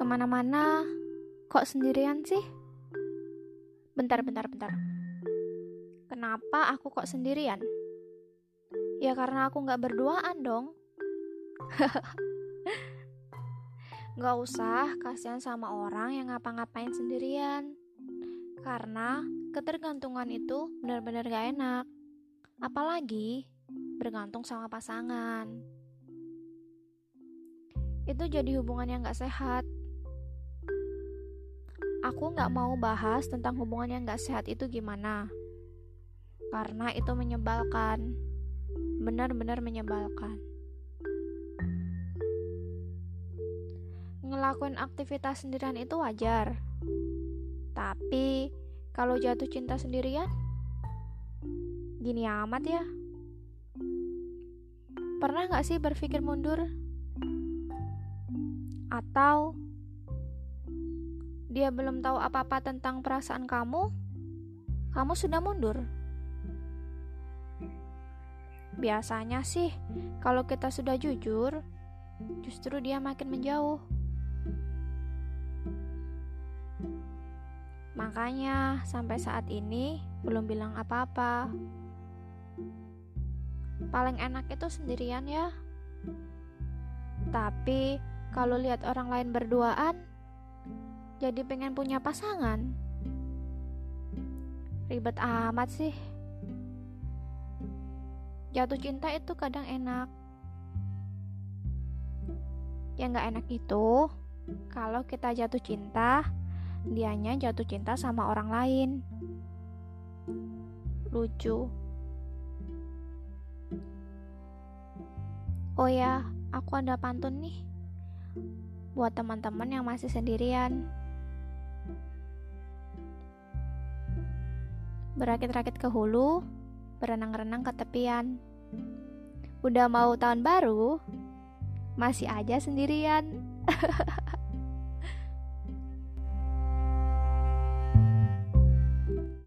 ke mana-mana, kok sendirian sih? Bentar, bentar, bentar. Kenapa aku kok sendirian? Ya karena aku nggak berduaan dong. Gak usah kasihan sama orang yang ngapa-ngapain sendirian. Karena ketergantungan itu benar-benar gak enak. Apalagi bergantung sama pasangan. Itu jadi hubungan yang gak sehat. Aku gak mau bahas tentang hubungan yang gak sehat itu gimana. Karena itu menyebalkan. Benar-benar menyebalkan. Ngelakuin aktivitas sendirian itu wajar. Tapi kalau jatuh cinta sendirian, gini amat ya. Pernah gak sih berpikir mundur? Atau dia belum tahu apa-apa tentang perasaan kamu, kamu sudah mundur? Biasanya sih, kalau kita sudah jujur, justru dia makin menjauh. Makanya sampai saat ini belum bilang apa-apa. Paling enak itu sendirian ya. Tapi kalau lihat orang lain berduaan, jadi pengen punya pasangan. Ribet amat sih. Jatuh cinta itu kadang enak. Yang gak enak itu kalau kita jatuh cinta dianya jatuh cinta sama orang lain. Lucu. Oh ya, aku ada pantun nih. Buat teman-teman yang masih sendirian. Berakit-rakit ke hulu, berenang-renang ke tepian. Udah mau tahun baru, masih aja sendirian.